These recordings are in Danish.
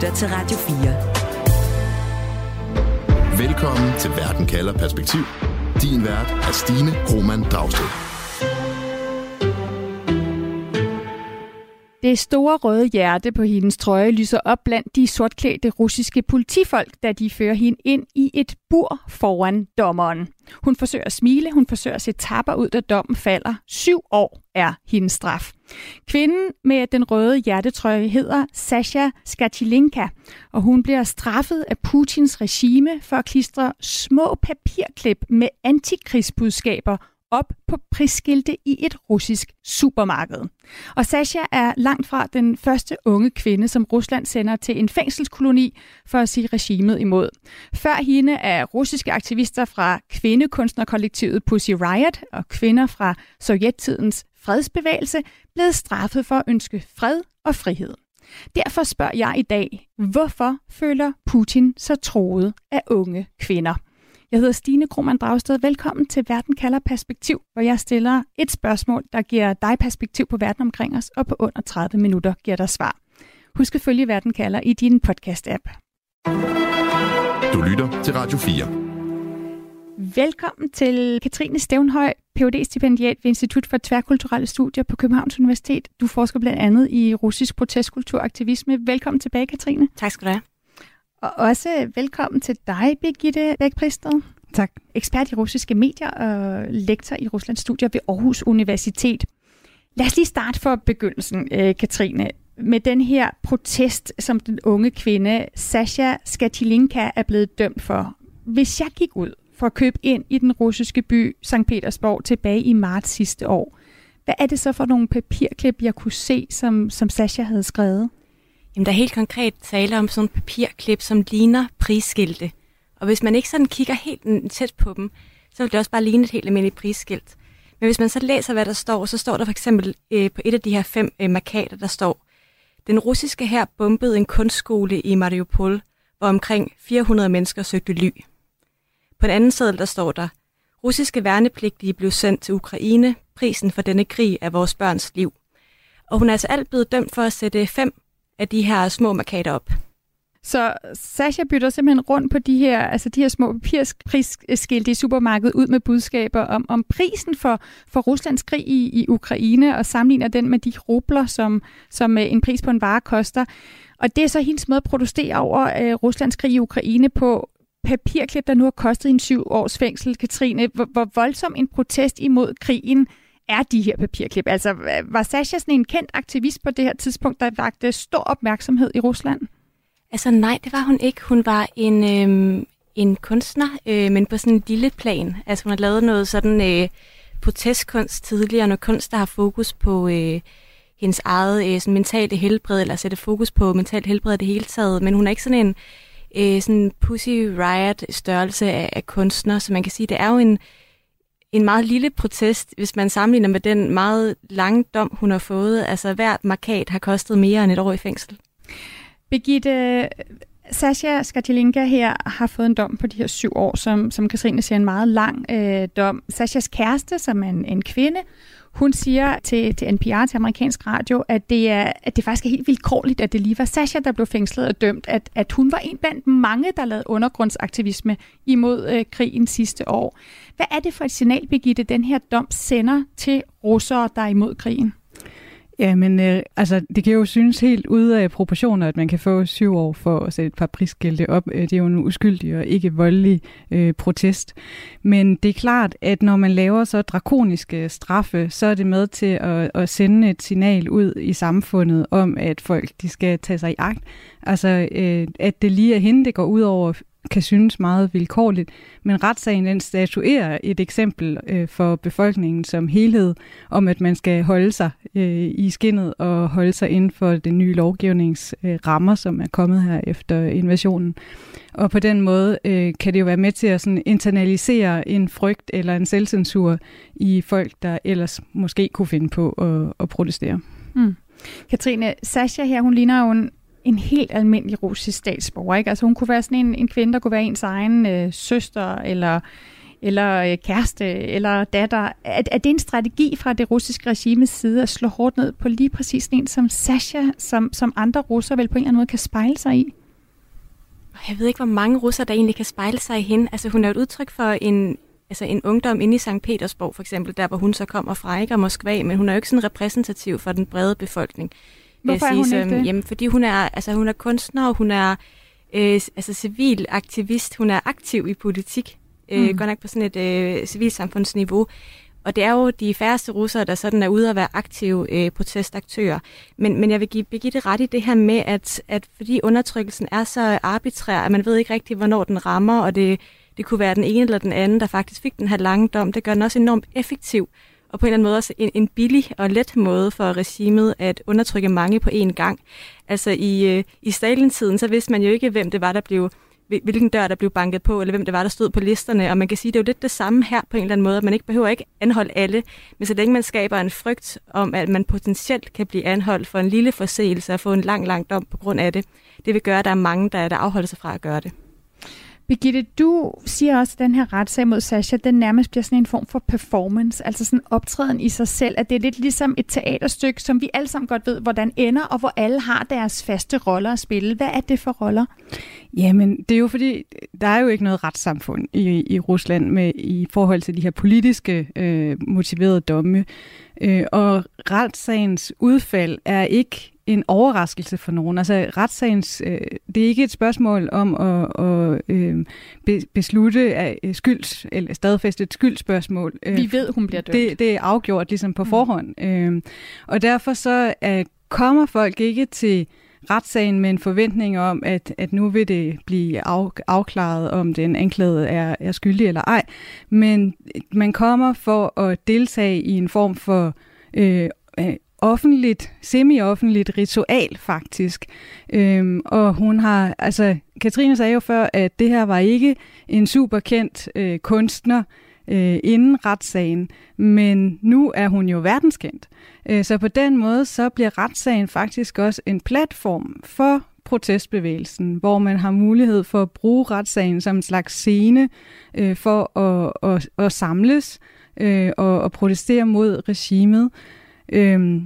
lytter til Radio 4. Velkommen til Verden kalder perspektiv. Din vært er Stine Roman Dragsted. Det store røde hjerte på hendes trøje lyser op blandt de sortklædte russiske politifolk, da de fører hende ind i et bur foran dommeren. Hun forsøger at smile, hun forsøger at se tapper ud, da dommen falder. Syv år er hendes straf. Kvinden med den røde hjertetrøje hedder Sasha Skatilinka, og hun bliver straffet af Putins regime for at klistre små papirklip med antikrigsbudskaber op på prisskilte i et russisk supermarked. Og Sasha er langt fra den første unge kvinde, som Rusland sender til en fængselskoloni for at sige regimet imod. Før hende er russiske aktivister fra kvindekunstnerkollektivet Pussy Riot og kvinder fra sovjettidens fredsbevægelse blevet straffet for at ønske fred og frihed. Derfor spørger jeg i dag, hvorfor føler Putin sig troet af unge kvinder? Jeg hedder Stine Krohmann Dragsted. Velkommen til Verden kalder perspektiv, hvor jeg stiller et spørgsmål, der giver dig perspektiv på verden omkring os, og på under 30 minutter giver dig svar. Husk at følge Verden kalder i din podcast-app. Du lytter til Radio 4. Velkommen til Katrine Stævnhøj, phd stipendiat ved Institut for Tværkulturelle Studier på Københavns Universitet. Du forsker blandt andet i russisk protestkultur og aktivisme. Velkommen tilbage, Katrine. Tak skal du have. Og også velkommen til dig, Birgitte Bæk-Pristed. Tak. Ekspert i russiske medier og lektor i Ruslands studier ved Aarhus Universitet. Lad os lige starte for begyndelsen, øh, Katrine, med den her protest, som den unge kvinde Sasha Skatilinka er blevet dømt for. Hvis jeg gik ud for at købe ind i den russiske by St. Petersborg tilbage i marts sidste år, hvad er det så for nogle papirklip, jeg kunne se, som, som Sasha havde skrevet? Jamen, der er helt konkret tale om sådan en papirklip, som ligner prisskilte. Og hvis man ikke sådan kigger helt mm, tæt på dem, så vil det også bare ligne et helt almindeligt prisskilt. Men hvis man så læser, hvad der står, så står der for eksempel øh, på et af de her fem øh, markader, der står, den russiske her bombede en kunstskole i Mariupol, hvor omkring 400 mennesker søgte ly. På en anden side, der står der, russiske værnepligtige blev sendt til Ukraine, prisen for denne krig er vores børns liv. Og hun er altså alt blevet dømt for at sætte fem af de her små markader op. Så Sasha bytter simpelthen rundt på de her, altså de her små papirskilte i supermarkedet ud med budskaber om, om prisen for, for Ruslands krig i, i Ukraine, og sammenligner den med de rubler, som, som øh, en pris på en vare koster. Og det er så hendes måde at protestere over øh, Ruslands krig i Ukraine på papirklip, der nu har kostet en syv års fængsel. Katrine, hvor, hvor voldsom en protest imod krigen er de her papirklip? Altså, var Sasha sådan en kendt aktivist på det her tidspunkt, der vagte stor opmærksomhed i Rusland? Altså nej, det var hun ikke. Hun var en, øh, en kunstner, øh, men på sådan en lille plan. Altså hun har lavet noget sådan øh, protestkunst tidligere, noget kunst, der har fokus på øh, hendes eget øh, sådan mentale helbred, eller sætte fokus på mentalt helbred det hele taget. Men hun er ikke sådan en øh, sådan Pussy Riot størrelse af, af kunstner, så man kan sige, det er jo en, en meget lille protest, hvis man sammenligner med den meget lange dom, hun har fået. Altså hvert markat har kostet mere end et år i fængsel. Birgitte, Sasha Skatilinka her har fået en dom på de her syv år, som, som Katrine siger, en meget lang øh, dom. Sashas kæreste, som er en, en kvinde, hun siger til, til NPR, til amerikansk radio, at det, er, at det faktisk er helt vilkårligt, at det lige var Sasha, der blev fængslet og dømt, at, at hun var en blandt mange, der lavede undergrundsaktivisme imod øh, krigen sidste år. Hvad er det for et signal, Birgitte, den her dom sender til russere, der er imod krigen? Ja, men øh, altså, det kan jo synes helt ude af proportioner, at man kan få syv år for at sætte et par prisskilte op. Øh, det er jo en uskyldig og ikke voldelig øh, protest. Men det er klart, at når man laver så drakoniske straffe, så er det med til at, at sende et signal ud i samfundet om, at folk de skal tage sig i agt. Altså, øh, at det lige er hende, det går ud over kan synes meget vilkårligt, men retssagen den statuerer et eksempel øh, for befolkningen som helhed om, at man skal holde sig øh, i skinnet og holde sig inden for den nye lovgivningsrammer, øh, som er kommet her efter invasionen. Og på den måde øh, kan det jo være med til at sådan internalisere en frygt eller en selvcensur i folk, der ellers måske kunne finde på at, at protestere. Mm. Katrine, Sasha her, hun ligner jo en en helt almindelig russisk statsborger. Ikke? Altså hun kunne være sådan en, en kvinde, der kunne være ens egen øh, søster, eller eller øh, kæreste, eller datter. Er, er det en strategi fra det russiske regimes side at slå hårdt ned på lige præcis en som Sasha, som, som andre russer vel på en eller anden måde kan spejle sig i? Jeg ved ikke, hvor mange russer, der egentlig kan spejle sig i hende. Altså, hun er et udtryk for en, altså en ungdom inde i St. Petersborg, for eksempel, der hvor hun så kommer fra, ikke? Og Moskva, men hun er jo ikke sådan repræsentativ for den brede befolkning. Hvorfor er hun sige, ikke det? Jamen, fordi hun er, altså, hun er kunstner, og hun er øh, altså civil aktivist. Hun er aktiv i politik, øh, mm. godt nok på sådan et øh, civilsamfundsniveau. Og det er jo de færreste russere, der sådan er ude at være aktive øh, protestaktører. Men, men jeg vil give Birgitte ret i det her med, at, at fordi undertrykkelsen er så arbitrær, at man ved ikke rigtig, hvornår den rammer, og det, det kunne være den ene eller den anden, der faktisk fik den her lange dom, det gør den også enormt effektiv og på en eller anden måde også en, en billig og let måde for regimet at undertrykke mange på én gang. Altså i, øh, i Stalin-tiden, så vidste man jo ikke, hvem det var, der blev hvilken dør, der blev banket på, eller hvem det var, der stod på listerne. Og man kan sige, det er jo lidt det samme her på en eller anden måde, at man ikke behøver ikke anholde alle, men så længe man skaber en frygt om, at man potentielt kan blive anholdt for en lille forseelse og få en lang, lang dom på grund af det, det vil gøre, at der er mange, der, der afholder sig fra at gøre det. Birgitte, du siger også, at den her retssag mod Sasha, den nærmest bliver sådan en form for performance, altså sådan optræden i sig selv, at det er lidt ligesom et teaterstykke, som vi alle sammen godt ved, hvordan ender, og hvor alle har deres faste roller at spille. Hvad er det for roller? Jamen, det er jo fordi, der er jo ikke noget retssamfund i, i Rusland med i forhold til de her politiske øh, motiverede domme. Øh, og retssagens udfald er ikke en overraskelse for nogen. Altså retssagens, øh, det er ikke et spørgsmål om at, at øh, be, beslutte af øh, skylds, eller stadfæste et skyldspørgsmål. Øh, Vi ved, hun bliver dømt. Det, det er afgjort ligesom på mm. forhånd. Øh, og derfor så øh, kommer folk ikke til retssagen med en forventning om, at, at nu vil det blive af, afklaret, om den anklagede er, er skyldig eller ej. Men man kommer for at deltage i en form for øh, øh offentligt, semi-offentligt ritual faktisk. Øhm, og hun har, altså Katrine sagde jo før, at det her var ikke en super kendt øh, kunstner øh, inden retssagen, men nu er hun jo verdenskendt. Øh, så på den måde, så bliver retssagen faktisk også en platform for protestbevægelsen, hvor man har mulighed for at bruge retssagen som en slags scene øh, for at, at, at samles øh, og at protestere mod regimet. Øh,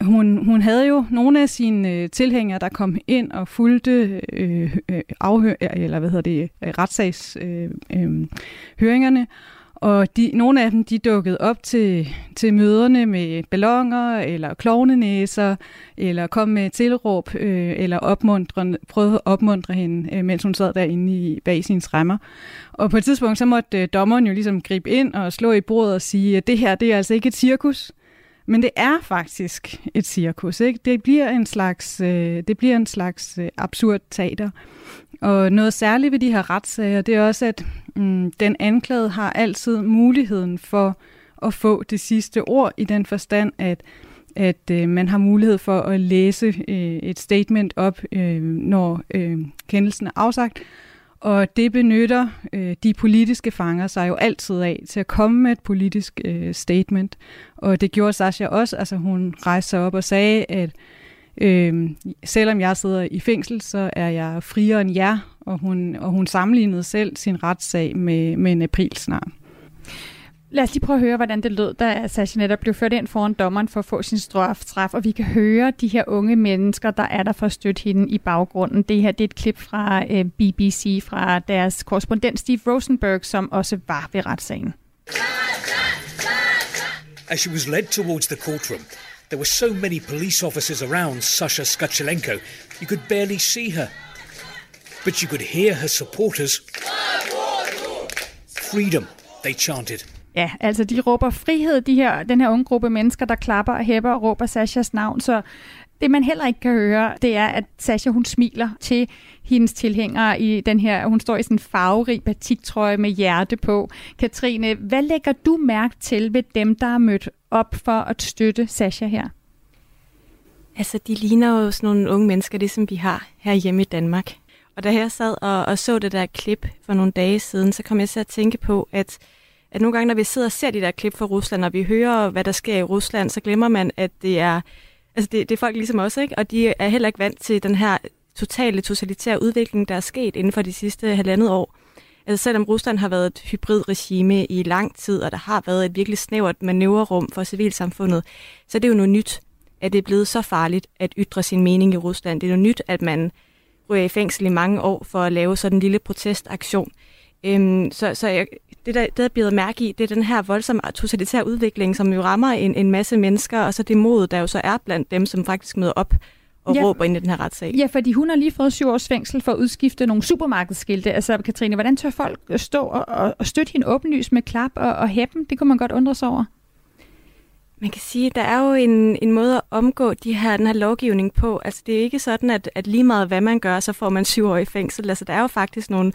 hun, hun havde jo nogle af sine øh, tilhængere, der kom ind og fulgte øh, øh, afhør, eller hvad hedder det, øh, retssagshøringerne, øh, øh, og de, nogle af dem, de dukkede op til, til møderne med ballonger eller klovnenæser, eller kom med tilråb, øh, eller opmuntre, prøvede at opmuntre hende, øh, mens hun sad derinde i, bag sine remmer. Og på et tidspunkt, så måtte øh, dommeren jo ligesom gribe ind og slå i bordet og sige, at det her, det er altså ikke et cirkus. Men det er faktisk et cirkus. Ikke? Det bliver en slags, øh, det bliver en slags øh, absurd teater. Og noget særligt ved de her retssager, det er også, at mm, den anklagede har altid muligheden for at få det sidste ord i den forstand, at at øh, man har mulighed for at læse øh, et statement op, øh, når øh, kendelsen er afsagt, og det benytter øh, de politiske fanger sig jo altid af til at komme med et politisk øh, statement. Og det gjorde Sasha også. Altså hun rejste sig op og sagde, at øh, selvom jeg sidder i fængsel, så er jeg friere end jer. Og hun, og hun sammenlignede selv sin retssag med, med en aprilsnar. Lad os lige prøve at høre, hvordan det lød, da Sasha netop blev ført ind foran dommeren for at få sin straf, og vi kan høre de her unge mennesker, der er der for at støtte hende i baggrunden. Det her det er et klip fra øh, BBC, fra deres korrespondent Steve Rosenberg, som også var ved retssagen. As she was led towards the courtroom, there were so many police officers around Sasha Skachelenko, you could barely see her. But you could hear her supporters. Freedom, they chanted. Ja, altså de råber frihed, de her, den her unge gruppe mennesker, der klapper og hæpper og råber Sashas navn. Så det man heller ikke kan høre, det er, at Sasha hun smiler til hendes tilhængere i den her, hun står i sådan en farverig batiktrøje med hjerte på. Katrine, hvad lægger du mærke til ved dem, der er mødt op for at støtte Sasha her? Altså, de ligner jo sådan nogle unge mennesker, det som vi har her hjemme i Danmark. Og da jeg sad og, og så det der klip for nogle dage siden, så kom jeg til at tænke på, at at nogle gange, når vi sidder og ser de der klip fra Rusland, og vi hører, hvad der sker i Rusland, så glemmer man, at det er, altså det, det er folk ligesom os, ikke? og de er heller ikke vant til den her totale totalitære udvikling, der er sket inden for de sidste halvandet år. Altså selvom Rusland har været et hybridregime i lang tid, og der har været et virkelig snævert manøvrerum for civilsamfundet, så det er jo noget nyt, at det er blevet så farligt at ytre sin mening i Rusland. Det er noget nyt, at man ryger i fængsel i mange år for at lave sådan en lille protestaktion. Øhm, så så jeg, det, der, der bliver mærke i, det er den her voldsomme totalitære udvikling, som jo rammer en, en masse mennesker, og så det mod, der jo så er blandt dem, som faktisk møder op og ja, råber ind i den her retssag. Ja, fordi hun har lige fået syv års fængsel for at udskifte nogle supermarkedsskilte. Altså, Katrine, hvordan tør folk stå og, og støtte hende åbenlys med klap og, og hæppen? Det kunne man godt undre sig over. Man kan sige, at der er jo en, en måde at omgå de her, den her lovgivning på. Altså, det er ikke sådan, at, at lige meget hvad man gør, så får man syv år i fængsel. Altså, der er jo faktisk nogle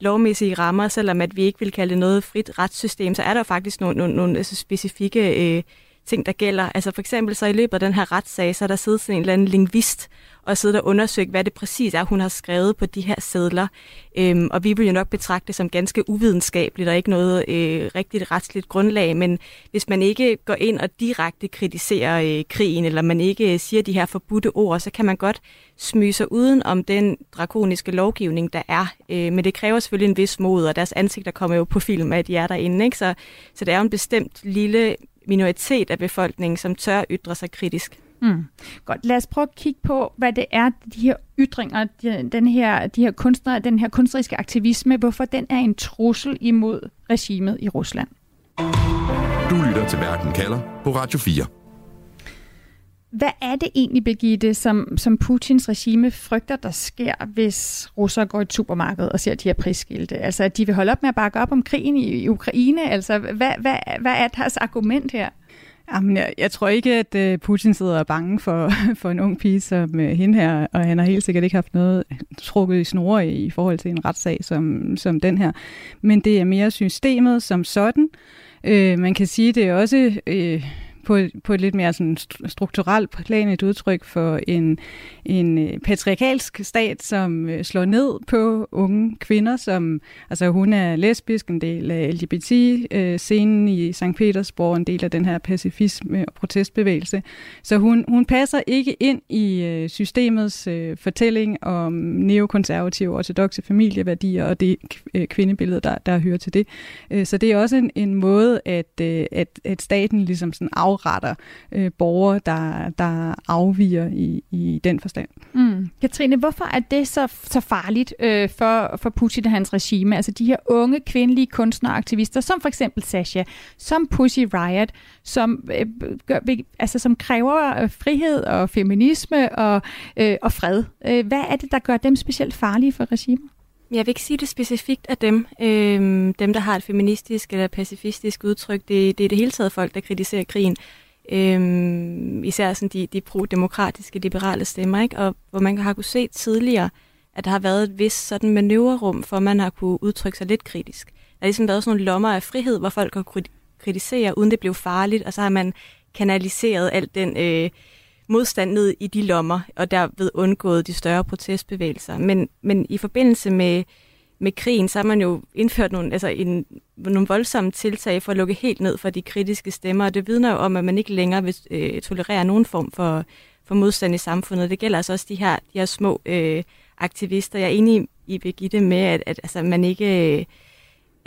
lovmæssige rammer, selvom at vi ikke vil kalde det noget frit retssystem, så er der jo faktisk nogle, nogle, nogle altså specifikke øh, ting, der gælder. Altså for eksempel så i løbet af den her retssag, så er der siddet sådan en eller anden lingvist og siddet og undersøgt, hvad det præcis er, hun har skrevet på de her sædler. Øhm, og vi vil jo nok betragte det som ganske uvidenskabeligt og ikke noget øh, rigtigt retsligt grundlag, men hvis man ikke går ind og direkte kritiserer øh, krigen, eller man ikke øh, siger de her forbudte ord, så kan man godt smyge sig uden om den drakoniske lovgivning, der er. Øh, men det kræver selvfølgelig en vis mod, og deres ansigter kommer jo på film, at de er derinde. Ikke? Så, så det er jo en bestemt lille minoritet af befolkningen, som tør ytre sig kritisk. Mm. Godt, lad os prøve at kigge på, hvad det er, de her ytringer, de, den her, de her kunstnere, den her kunstneriske aktivisme, hvorfor den er en trussel imod regimet i Rusland. Du lytter til Verden kalder på Radio 4. Hvad er det egentlig, Birgitte, som, som Putins regime frygter, der sker, hvis russere går i et supermarked og ser de her prisskilte? Altså, at de vil holde op med at bakke op om krigen i, i Ukraine? Altså, hvad, hvad, hvad er deres argument her? Jamen, jeg, jeg tror ikke, at øh, Putin sidder og er bange for, for en ung pige som øh, hende her, og han har helt sikkert ikke haft noget trukket i snore i, i forhold til en retssag som, som den her. Men det er mere systemet som sådan. Øh, man kan sige, det er også... Øh, på, på et lidt mere sådan strukturelt plan et udtryk for en, en øh, patriarkalsk stat, som øh, slår ned på unge kvinder, som altså hun er lesbisk, en del af LGBT-scenen øh, i St. Petersborg, en del af den her pacifisme og protestbevægelse. Så hun, hun passer ikke ind i øh, systemets fortælling om neokonservative ortodoxe familieværdier og det kvindebillede, der, der hører til det. Så det er også en, en måde, at, at, at staten ligesom sådan af afretter øh, borgere, der, der afviger i, i den forstand. Mm. Katrine, hvorfor er det så, så farligt øh, for, for Putin og hans regime? Altså de her unge kvindelige kunstnere og aktivister, som for eksempel Sasha, som Pussy Riot, som, øh, gør, altså, som kræver øh, frihed og feminisme og, øh, og fred. Øh, hvad er det, der gør dem specielt farlige for regimet? Jeg vil ikke sige det specifikt af dem. Øhm, dem, der har et feministisk eller pacifistisk udtryk, det, det er det hele taget folk, der kritiserer krigen. Øhm, især sådan de, de pro-demokratiske, liberale stemmer, ikke? Og hvor man har kunne se tidligere, at der har været et vist sådan manøvrerum, for man har kunne udtrykke sig lidt kritisk. Der har ligesom været sådan nogle lommer af frihed, hvor folk har kritisere, uden det blev farligt, og så har man kanaliseret alt den øh, modstand ned i de lommer, og derved undgået de større protestbevægelser. Men, men i forbindelse med, med krigen, så har man jo indført nogle, altså en, nogle voldsomme tiltag for at lukke helt ned for de kritiske stemmer, og det vidner jo om, at man ikke længere vil øh, tolerere nogen form for, for modstand i samfundet. Det gælder altså også de her, de her små øh, aktivister. Jeg er enig i Birgitte med, at, at altså, man ikke... Øh,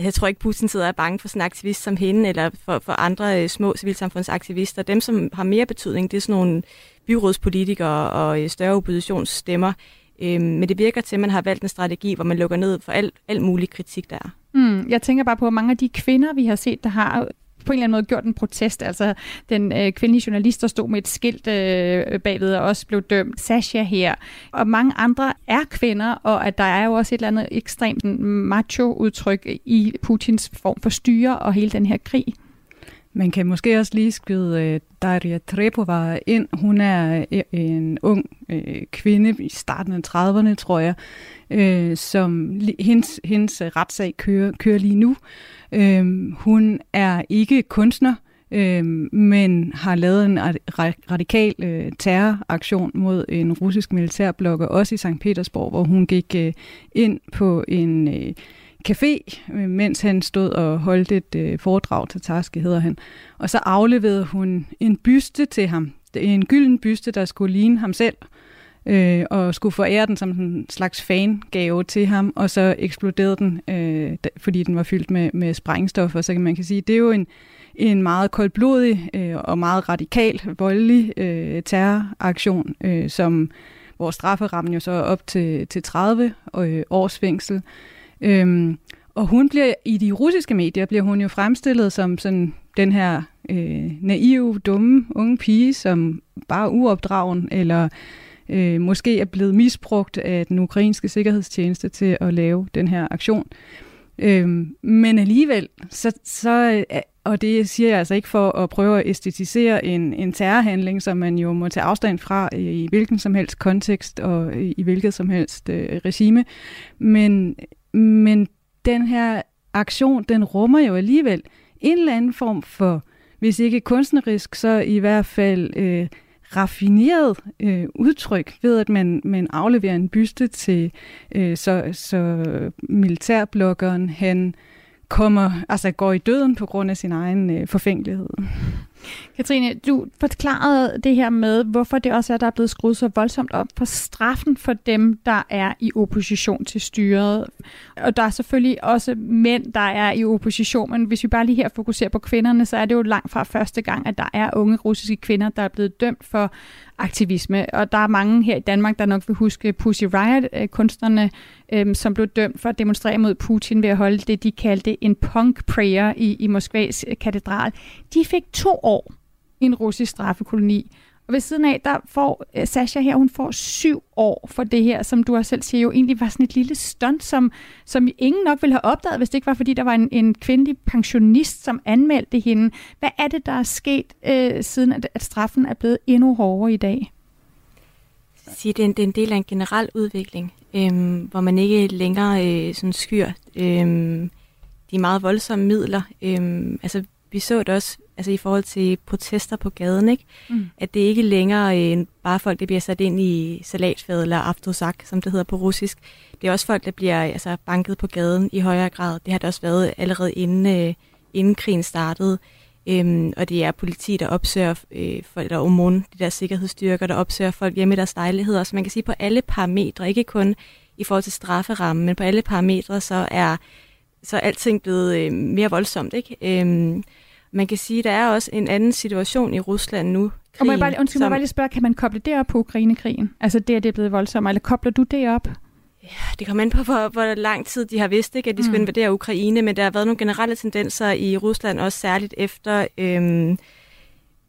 jeg tror ikke, Putin sidder og er bange for sådan en aktivist som hende, eller for, for andre øh, små civilsamfundsaktivister. Dem, som har mere betydning, det er sådan nogle byrådspolitikere og øh, større oppositionsstemmer. Øhm, men det virker til, at man har valgt en strategi, hvor man lukker ned for alt, alt mulig kritik, der er. Mm, jeg tænker bare på, at mange af de kvinder, vi har set, der har på en eller anden måde gjort en protest. Altså den øh, kvindelige journalist, der stod med et skilt øh, bagved og også blev dømt. Sasha her. Og mange andre er kvinder, og at der er jo også et eller andet ekstremt macho-udtryk i Putins form for styre og hele den her krig. Man kan måske også lige skyde uh, Daria Trepova ind. Hun er øh, en ung uh, kvinde i starten af 30'erne, tror jeg, uh, som hendes, hendes retssag kører, kører lige nu. Uh, hun er ikke kunstner, uh, men har lavet en radikal uh, terroraktion mod en russisk militærblokker, også i St. Petersborg, hvor hun gik uh, ind på en... Uh, café, mens han stod og holdt et øh, foredrag til Taske, hedder han. Og så afleverede hun en byste til ham. En gylden byste, der skulle ligne ham selv. øh, og skulle forære den som en slags fangave til ham, og så eksploderede den, øh, fordi den var fyldt med, med sprængstoffer. Så kan man kan sige, det er jo en, en meget koldblodig øh, og meget radikal, voldelig øh, terroraktion, øh, som hvor strafferammen jo så er op til, til 30 øh, års fængsel. Øhm, og hun bliver i de russiske medier bliver hun jo fremstillet som sådan den her øh, naive, dumme unge pige, som bare er uopdragen, eller øh, måske er blevet misbrugt af den ukrainske sikkerhedstjeneste til at lave den her aktion. Øh, men alligevel, så, så, øh, og det siger jeg altså ikke for at prøve at æstetisere en, en terrorhandling, som man jo må tage afstand fra i, i hvilken som helst kontekst og i, i hvilket som helst øh, regime, men, men den her aktion, den rummer jo alligevel en eller anden form for, hvis ikke kunstnerisk, så i hvert fald øh, raffineret øh, udtryk ved, at man, man afleverer en byste til øh, så, så militærblokkeren, han kommer, altså går i døden på grund af sin egen øh, forfængelighed. Katrine, du forklarede det her med, hvorfor det også er, der er blevet skruet så voldsomt op for straffen for dem, der er i opposition til styret. Og der er selvfølgelig også mænd, der er i opposition, men hvis vi bare lige her fokuserer på kvinderne, så er det jo langt fra første gang, at der er unge russiske kvinder, der er blevet dømt for aktivisme. Og der er mange her i Danmark, der nok vil huske Pussy Riot-kunstnerne, øh, øhm, som blev dømt for at demonstrere mod Putin ved at holde det, de kaldte en punk prayer i, i Moskvas øh, katedral. De fik to år i en russisk straffekoloni. Og ved siden af, der får uh, Sasha her, hun får syv år for det her, som du også selv siger, jo egentlig var sådan et lille stunt, som, som ingen nok ville have opdaget, hvis det ikke var, fordi der var en, en kvindelig pensionist, som anmeldte hende. Hvad er det, der er sket, uh, siden at, at straffen er blevet endnu hårdere i dag? Sige, det, er en, det er en del af en generel udvikling, øhm, hvor man ikke længere øh, sådan skyr øhm, de meget voldsomme midler. Øhm, altså, vi så det også altså i forhold til protester på gaden, ikke? Mm. at det ikke længere øh, bare folk, der bliver sat ind i salatfad eller aftosak, som det hedder på russisk. Det er også folk, der bliver altså, banket på gaden i højere grad. Det har det også været allerede inden, øh, inden krigen startede. Øhm, og det er politi, der opsøger øh, folk, der OMON, de der sikkerhedsstyrker, der opsøger folk hjemme i deres lejligheder. Så man kan sige på alle parametre, ikke kun i forhold til strafferammen, men på alle parametre, så er så er alting blevet øh, mere voldsomt. Ikke? Øhm, man kan sige, at der er også en anden situation i Rusland nu. Krigen, og må jeg bare, undskyld, som, må jeg bare lige spørge, kan man koble det op på Ukrainekrigen? Altså det, at det er blevet voldsomt, eller kobler du det op? Ja, det kommer an på, hvor, hvor lang tid de har vidst, ikke, at de skulle mm. invadere Ukraine, men der har været nogle generelle tendenser i Rusland, også særligt efter øhm,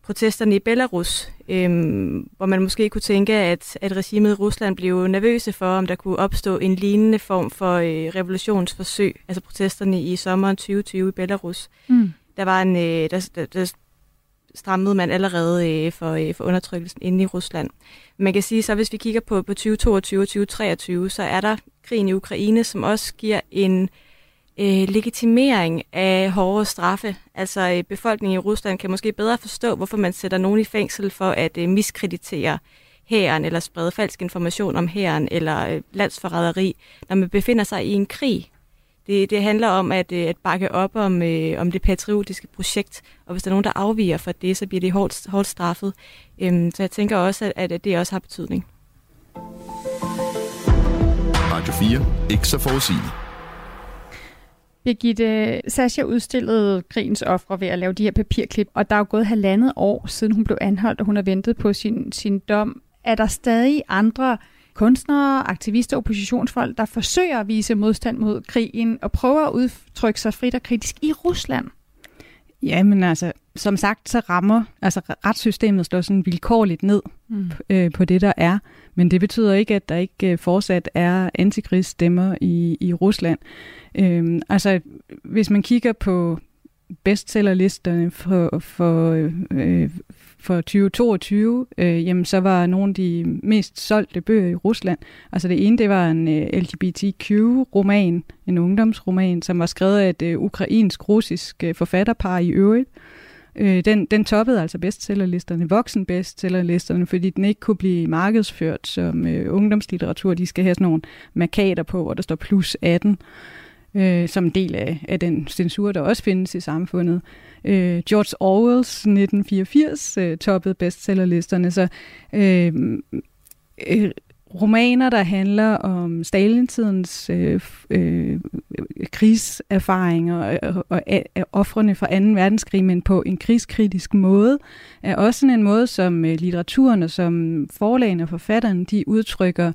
protesterne i Belarus, øhm, hvor man måske kunne tænke, at, at regimet i Rusland blev nervøse for, om der kunne opstå en lignende form for øh, revolutionsforsøg, altså protesterne i sommeren 2020 i Belarus. Mm. Der var en, øh, der, der, der strammede man allerede øh, for, øh, for undertrykkelsen inde i Rusland. Man kan sige, så hvis vi kigger på, på 2022 og 2023, så er der krigen i Ukraine, som også giver en øh, legitimering af hårde straffe. Altså øh, befolkningen i Rusland kan måske bedre forstå, hvorfor man sætter nogen i fængsel for at øh, miskreditere hæren eller sprede falsk information om hæren eller øh, landsforræderi, når man befinder sig i en krig. Det, det handler om at, øh, at bakke op om, øh, om det patriotiske projekt, og hvis der er nogen, der afviger fra det, så bliver det hårdt, hårdt straffet. Øhm, så jeg tænker også, at, at det også har betydning. Radio 4. Ikke så forudsigeligt. Birgitte, Sasha udstillede krigens ofre ved at lave de her papirklip, og der er jo gået halvandet år siden hun blev anholdt, og hun har ventet på sin, sin dom. Er der stadig andre kunstnere, aktivister, oppositionsfolk, der forsøger at vise modstand mod krigen og prøver at udtrykke sig frit og kritisk i Rusland? Ja, men altså, som sagt, så rammer altså retssystemet står sådan vilkårligt ned mm. øh, på det, der er. Men det betyder ikke, at der ikke øh, fortsat er antikrigsstemmer i, i Rusland. Øh, altså, hvis man kigger på bestsellerlisterne for, for, øh, for 2022, øh, jamen så var nogle af de mest solgte bøger i Rusland. Altså det ene, det var en øh, LGBTQ-roman, en ungdomsroman, som var skrevet af et øh, ukrainsk-russisk øh, forfatterpar i øvrigt. Øh, den, den toppede altså bestsellerlisterne, voksenbestsellerlisterne, fordi den ikke kunne blive markedsført som øh, ungdomslitteratur. De skal have sådan nogle markader på, hvor der står plus 18 øh, som en del af, af den censur, der også findes i samfundet. Øh, George Orwells 1984 øh, toppede bestsellerlisterne, så øh, øh, romaner, der handler om Stalintidens øh, øh, krigserfaringer og, og, og offrene fra 2. verdenskrig, men på en krigskritisk måde, er også en måde, som øh, litteraturen og som forlagene og forfatterne, de udtrykker øh,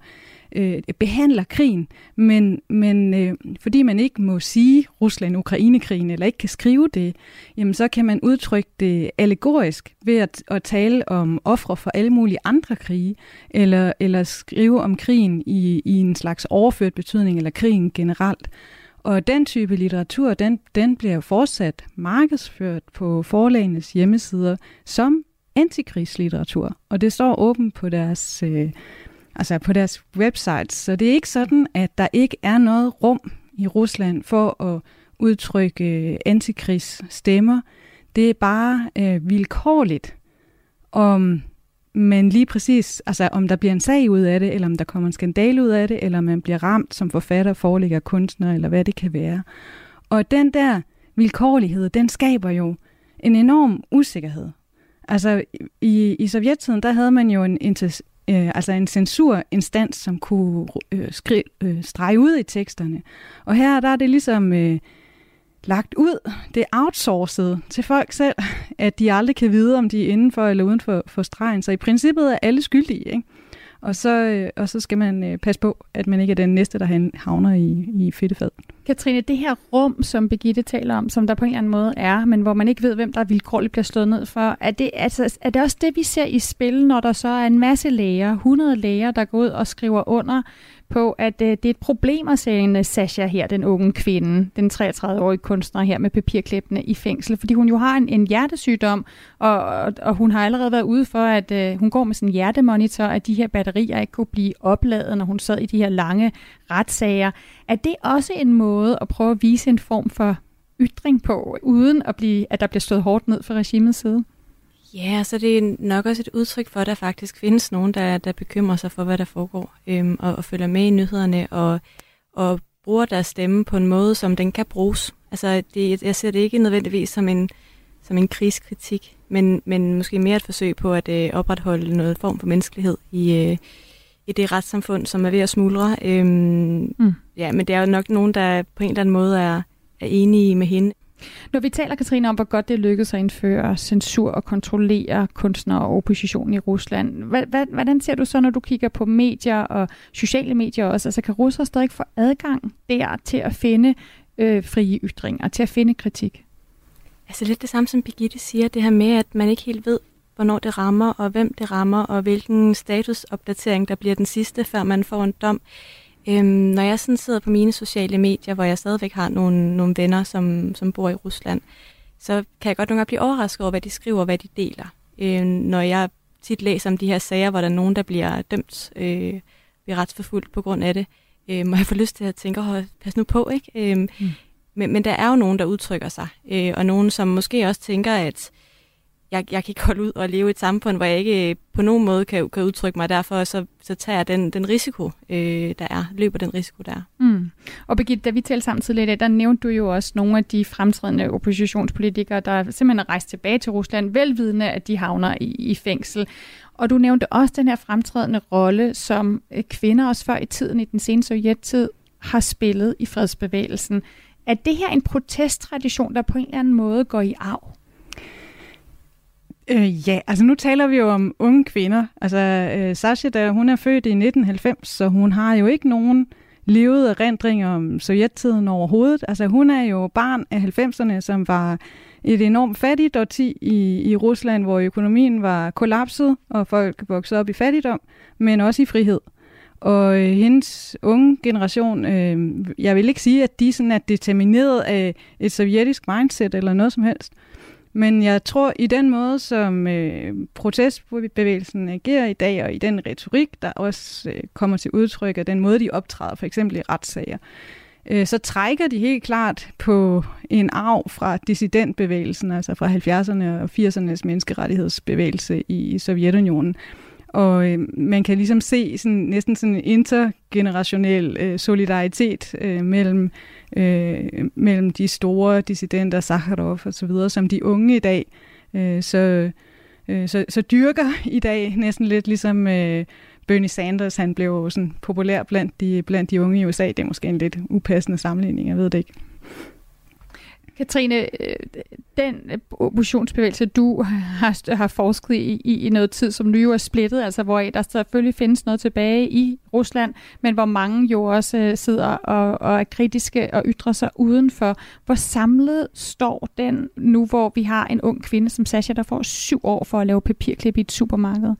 øh, behandler krigen, men, men øh, fordi man ikke må sige Rusland-Ukraine-krigen, eller ikke kan skrive det, jamen så kan man udtrykke det allegorisk ved at, at tale om ofre for alle mulige andre krige, eller, eller skrive om krigen i, i en slags overført betydning, eller krigen generelt. Og den type litteratur, den, den bliver fortsat markedsført på forlagenes hjemmesider som antikrigslitteratur. Og det står åbent på deres øh, altså på deres website. Så det er ikke sådan, at der ikke er noget rum i Rusland for at udtrykke øh, antikrigsstemmer. Det er bare øh, vilkårligt, om men lige præcis, altså om der bliver en sag ud af det, eller om der kommer en skandal ud af det, eller om man bliver ramt som forfatter, forelægger, kunstner, eller hvad det kan være. Og den der vilkårlighed, den skaber jo en enorm usikkerhed. Altså i, i sovjettiden, der havde man jo en, øh, altså en censurinstans, som kunne øh, skri, øh, strege ud i teksterne. Og her der er det ligesom øh, lagt ud, det er outsourcet til folk selv, at de aldrig kan vide, om de er indenfor eller uden for, for stregen. Så i princippet er alle skyldige, ikke? Og så, øh, og så skal man øh, passe på, at man ikke er den næste, der havner i, i fedtefad. Katrine, det her rum, som Begitte taler om, som der på en eller anden måde er, men hvor man ikke ved, hvem der vilkårligt bliver slået ned for, er det, altså, er det også det, vi ser i spil, når der så er en masse læger, 100 læger, der går ud og skriver under på, at øh, det er et problem at sende øh, Sasha her, den unge kvinde, den 33-årige kunstner her med papirklippene i fængsel, fordi hun jo har en, en hjertesygdom, og, og, og hun har allerede været ude for, at øh, hun går med sin hjertemonitor, at de her batterier ikke kunne blive opladet, når hun sad i de her lange retssager. Er det også en måde at prøve at vise en form for ytring på, uden at, blive, at der bliver stået hårdt ned fra regimets side? Ja, så det er nok også et udtryk for, at der faktisk findes nogen, der, der bekymrer sig for, hvad der foregår, øhm, og, og følger med i nyhederne, og, og bruger deres stemme på en måde, som den kan bruges. Altså, det, jeg ser det ikke nødvendigvis som en, som en krigskritik, men, men måske mere et forsøg på at øh, opretholde noget form for menneskelighed i, øh, i det retssamfund, som er ved at smuldre. Øhm, mm. Ja, men det er jo nok nogen, der på en eller anden måde er, er enige med hende. Når vi taler, Katrine, om, hvor godt det lykkedes at indføre censur og kontrollere kunstnere og opposition i Rusland, hvordan ser du så, når du kigger på medier og sociale medier også? Altså, kan russere stadig få adgang der til at finde øh, frie ytringer, til at finde kritik? Altså lidt det samme, som Birgitte siger, det her med, at man ikke helt ved, hvornår det rammer, og hvem det rammer, og hvilken statusopdatering, der bliver den sidste, før man får en dom. Øhm, når jeg sådan sidder på mine sociale medier, hvor jeg stadigvæk har nogle, nogle venner, som, som bor i Rusland, så kan jeg godt nogle gange blive overrasket over, hvad de skriver og hvad de deler. Øhm, når jeg tit læser om de her sager, hvor der er nogen, der bliver dømt, øh, bliver retsforfulgt på grund af det, øh, og jeg får lyst til at tænke, oh, pas nu på, ikke? Øhm, mm. men, men der er jo nogen, der udtrykker sig, øh, og nogen, som måske også tænker, at jeg, jeg kan ikke holde ud og leve i et samfund, hvor jeg ikke øh, på nogen måde kan, kan udtrykke mig. Derfor så, så tager jeg den, den risiko, øh, der er, løber den risiko, der er. Mm. Og Birgitte, da vi talte sammen tidligere i dag, der nævnte du jo også nogle af de fremtrædende oppositionspolitikere, der simpelthen er rejst tilbage til Rusland, velvidende, at de havner i, i fængsel. Og du nævnte også den her fremtrædende rolle, som øh, kvinder også før i tiden, i den sene sovjettid, har spillet i fredsbevægelsen. Er det her en protesttradition, der på en eller anden måde går i arv? Øh, ja, altså nu taler vi jo om unge kvinder. Altså øh, Sasha, der, hun er født i 1990, så hun har jo ikke nogen levede erindringer om sovjettiden overhovedet. Altså hun er jo barn af 90'erne, som var et enormt fattigt årti i, i Rusland, hvor økonomien var kollapset, og folk voksede op i fattigdom, men også i frihed. Og øh, hendes unge generation, øh, jeg vil ikke sige, at de sådan er determineret af et sovjetisk mindset eller noget som helst, men jeg tror, i den måde, som øh, protestbevægelsen agerer i dag, og i den retorik, der også øh, kommer til udtryk, og den måde, de optræder, for eksempel i retssager, øh, så trækker de helt klart på en arv fra dissidentbevægelsen, altså fra 70'erne og 80'ernes menneskerettighedsbevægelse i Sovjetunionen. Og øh, man kan ligesom se sådan, næsten sådan en intergenerationel øh, solidaritet øh, mellem, øh, mellem de store dissidenter, Sakharov og så videre, som de unge i dag. Øh, så, øh, så, så dyrker i dag næsten lidt ligesom øh, Bernie Sanders, han blev sådan populær blandt de, blandt de unge i USA. Det er måske en lidt upassende sammenligning, jeg ved det ikke. Katrine, øh, den øh, oppositionsbevægelse, du har, har forsket i, i, i noget tid, som nu jo er splittet, altså hvor der selvfølgelig findes noget tilbage i Rusland, men hvor mange jo også øh, sidder og, og er kritiske og ytrer sig udenfor. Hvor samlet står den nu, hvor vi har en ung kvinde som Sasha, der får syv år for at lave papirklip i et supermarked?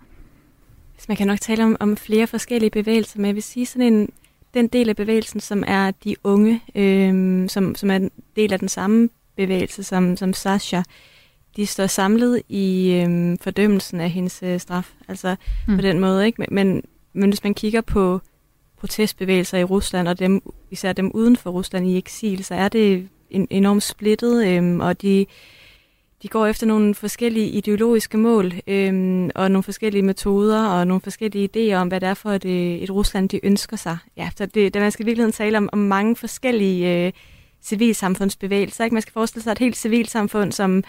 Man kan nok tale om, om flere forskellige bevægelser, men jeg vil sige sådan en, den del af bevægelsen, som er de unge, øh, som, som er en del af den samme bevægelse som, som Sasha, de står samlet i øh, fordømmelsen af hendes øh, straf. Altså mm. på den måde, ikke? Men, men hvis man kigger på protestbevægelser i Rusland, og dem, især dem uden for Rusland i eksil, så er det en, enormt splittet, øh, og de de går efter nogle forskellige ideologiske mål øhm, og nogle forskellige metoder og nogle forskellige idéer om, hvad det er for et, øh, et Rusland, de ønsker sig. Ja, så det, der man skal i virkeligheden tale om, om mange forskellige øh, civilsamfundsbevægelser. Ikke? Man skal forestille sig et helt civilsamfund, som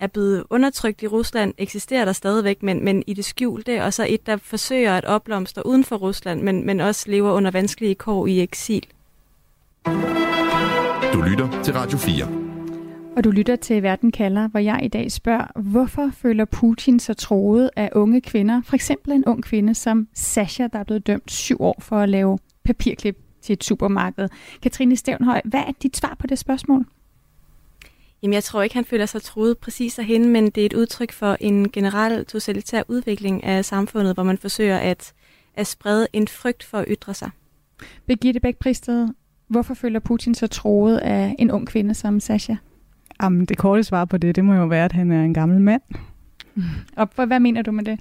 er blevet undertrykt i Rusland, eksisterer der stadigvæk, men, men i det skjulte, og så et, der forsøger at opblomstre uden for Rusland, men, men også lever under vanskelige kår i eksil. Du lytter til Radio 4. Og du lytter til Verden kalder, hvor jeg i dag spørger, hvorfor føler Putin sig troet af unge kvinder? For eksempel en ung kvinde som Sasha, der er blevet dømt syv år for at lave papirklip til et supermarked. Katrine Stævnhøj, hvad er dit svar på det spørgsmål? Jamen, jeg tror ikke, han føler sig troet præcis af hende, men det er et udtryk for en generel totalitær udvikling af samfundet, hvor man forsøger at, at sprede en frygt for at ytre sig. Birgitte Bæk hvorfor føler Putin sig troet af en ung kvinde som Sasha? Jamen, det korte svar på det, det må jo være, at han er en gammel mand. Og hvad mener du med det?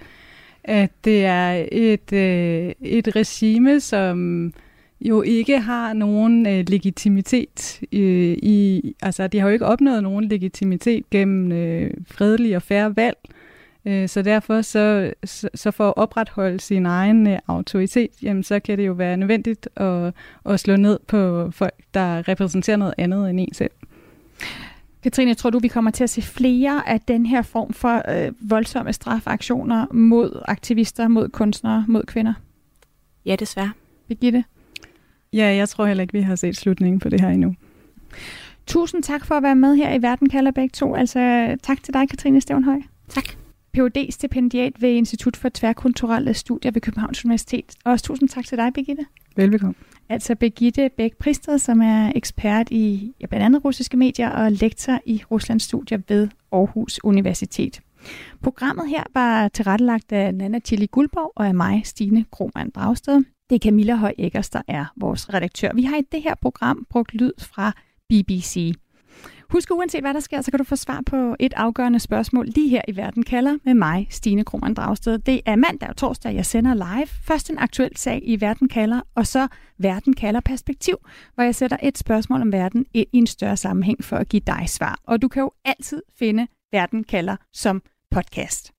At det er et, øh, et regime, som jo ikke har nogen øh, legitimitet øh, i, altså de har jo ikke opnået nogen legitimitet gennem øh, fredelige og færre valg. Øh, så derfor så, så, så for at opretholde sin egen øh, autoritet, jamen så kan det jo være nødvendigt at, at slå ned på folk, der repræsenterer noget andet end en selv. Katrine, tror du, vi kommer til at se flere af den her form for øh, voldsomme strafaktioner mod aktivister, mod kunstnere, mod kvinder? Ja, desværre. Birgitte? Ja, jeg tror heller ikke, vi har set slutningen på det her endnu. Tusind tak for at være med her i Verden kalder begge to. Altså tak til dig, Katrine Stævnhøj. Tak. phd stipendiat ved Institut for Tværkulturelle Studier ved Københavns Universitet. Og også tusind tak til dig, Birgitte. Velbekomme. Altså Birgitte Bæk Pristed, som er ekspert i ja, blandt andet russiske medier og lektor i Ruslands studier ved Aarhus Universitet. Programmet her var tilrettelagt af Nana Tilly Guldborg og af mig, Stine Krohmann Dragsted. Det er Camilla Høj Eggers, der er vores redaktør. Vi har i det her program brugt lyd fra BBC. Husk, uanset hvad der sker, så kan du få svar på et afgørende spørgsmål lige her i Verden kalder med mig, Stine Krohmann Dragsted. Det er mandag og torsdag, jeg sender live. Først en aktuel sag i Verden kalder, og så Verden kalder perspektiv, hvor jeg sætter et spørgsmål om verden ind i en større sammenhæng for at give dig svar. Og du kan jo altid finde Verden kalder som podcast.